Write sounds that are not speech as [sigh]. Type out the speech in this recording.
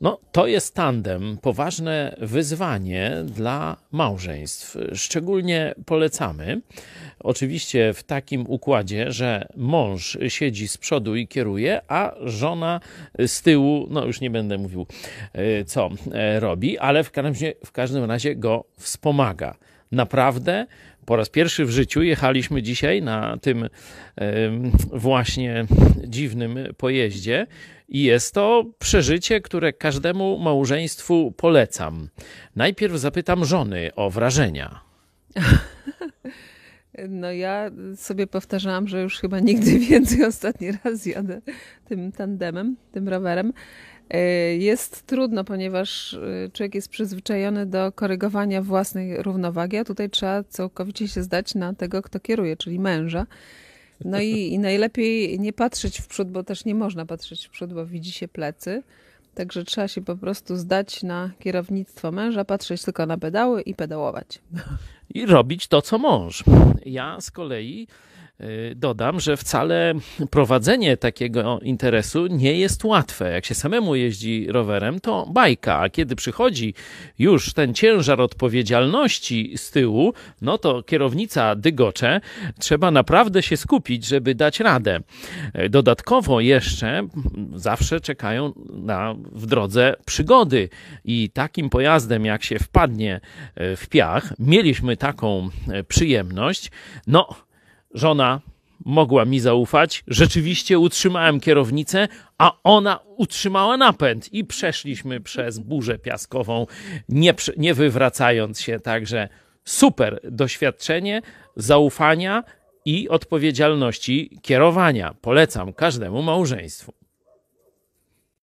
No, to jest tandem, poważne wyzwanie dla małżeństw. Szczególnie polecamy, oczywiście w takim układzie, że mąż siedzi z przodu i kieruje, a żona z tyłu, no już nie będę mówił, e, co e, robi, ale w każdym, razie- w każdym razie go wspomaga. Naprawdę po raz pierwszy w życiu jechaliśmy dzisiaj na tym właśnie dziwnym pojeździe i jest to przeżycie, które każdemu małżeństwu polecam. Najpierw zapytam żony o wrażenia. [laughs] No ja sobie powtarzałam, że już chyba nigdy [laughs] więcej ostatni raz jadę tym tandemem, tym rowerem. E, Jest trudno, ponieważ e, człowiek jest przyzwyczajony do korygowania własnej równowagi, a tutaj trzeba całkowicie się zdać na tego, kto kieruje, czyli męża. No i, i najlepiej nie patrzeć w przód, bo też nie można patrzeć w przód, bo widzi się plecy. Także trzeba się po prostu zdać na kierownictwo męża, patrzeć tylko na pedały i pedałować. i robić to, co mąż. Ja z kolei dodam, że wcale prowadzenie takiego interesu nie jest łatwe. Jak się samemu jeździ rowerem, to bajka, a kiedy przychodzi już ten ciężar odpowiedzialności z tyłu, no to kierownica dygocze, trzeba naprawdę się skupić, żeby dać radę. E, Dodatkowo jeszcze zawsze czekają na, w drodze przygody i takim pojazdem, jak się wpadnie e, w piach, mieliśmy taką przyjemność, no, żona mogła mi zaufać, rzeczywiście utrzymałem kierownicę, a ona utrzymała napęd i przeszliśmy przez burzę piaskową, nie, nie wywracając się, także super doświadczenie, zaufania i odpowiedzialności kierowania. Polecam każdemu małżeństwu.